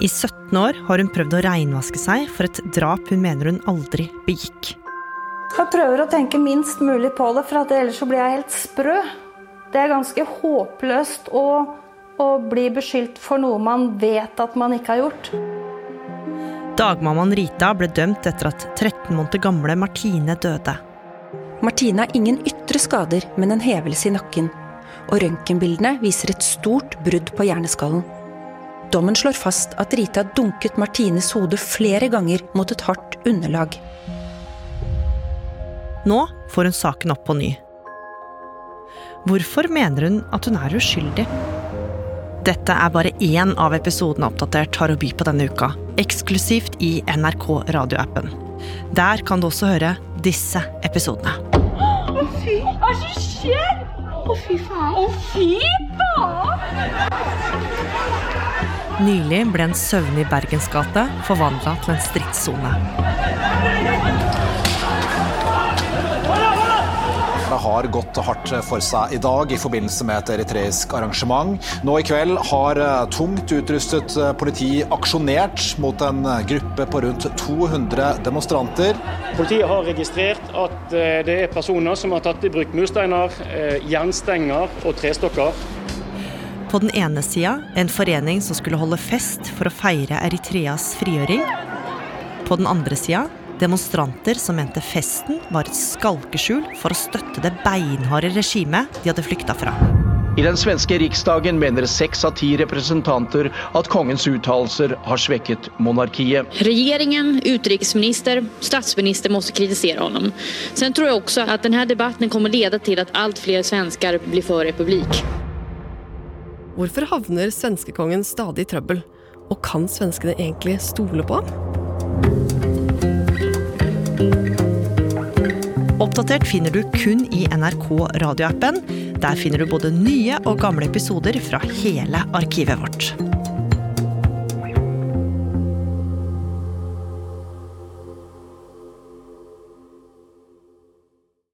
I 17 år har hun prøvd å reinvaske seg for et drap hun mener hun aldri begikk. Jeg prøver å tenke minst mulig på det, for ellers så blir jeg helt sprø. Det er ganske håpløst å, å bli beskyldt for noe man vet at man ikke har gjort. Dagmammaen Rita ble dømt etter at 13 måneder gamle Martine døde. Martine har ingen ytre skader, men en hevelse i nakken. Og røntgenbildene viser et stort brudd på hjerneskallen. Dommen slår fast at Rita dunket Martines hode flere ganger mot et hardt underlag. Nå får hun saken opp på ny. Hvorfor mener hun at hun er uskyldig? Dette er bare én av episodene Oppdatert har å by på denne uka, eksklusivt i NRK radioappen. Der kan du også høre disse episodene. Å fy, hva er det som skjer? Å fy faen. Å fy faen! Nylig ble en søvnig Bergensgate forvandla til en stridssone. Det har gått hardt for seg i dag i forbindelse med et eritreisk arrangement. Nå i kveld har eh, tungt utrustet eh, politi aksjonert mot en gruppe på rundt 200 demonstranter. Politiet har registrert at eh, det er personer som har tatt i bruk mursteiner, jernstenger og trestokker. På den ene sida en forening som skulle holde fest for å feire Eritreas frigjøring. På den andre sida Demonstranter som mente festen var et skalkeskjul for å støtte det beinharde regimet de hadde flykta fra. I den svenske riksdagen mener seks av ti representanter at kongens uttalelser har svekket monarkiet. Regjeringen, utenriksminister, statsminister må kritisere ham. Sen tror jeg også at denne debatten kommer lede til at alt flere svensker blir for republikk. Hvorfor havner svenskekongen stadig i trøbbel? Og kan svenskene egentlig stole på ham? Oppdatert finner du kun i NRK radioappen. Der finner du både nye og gamle episoder fra hele arkivet vårt.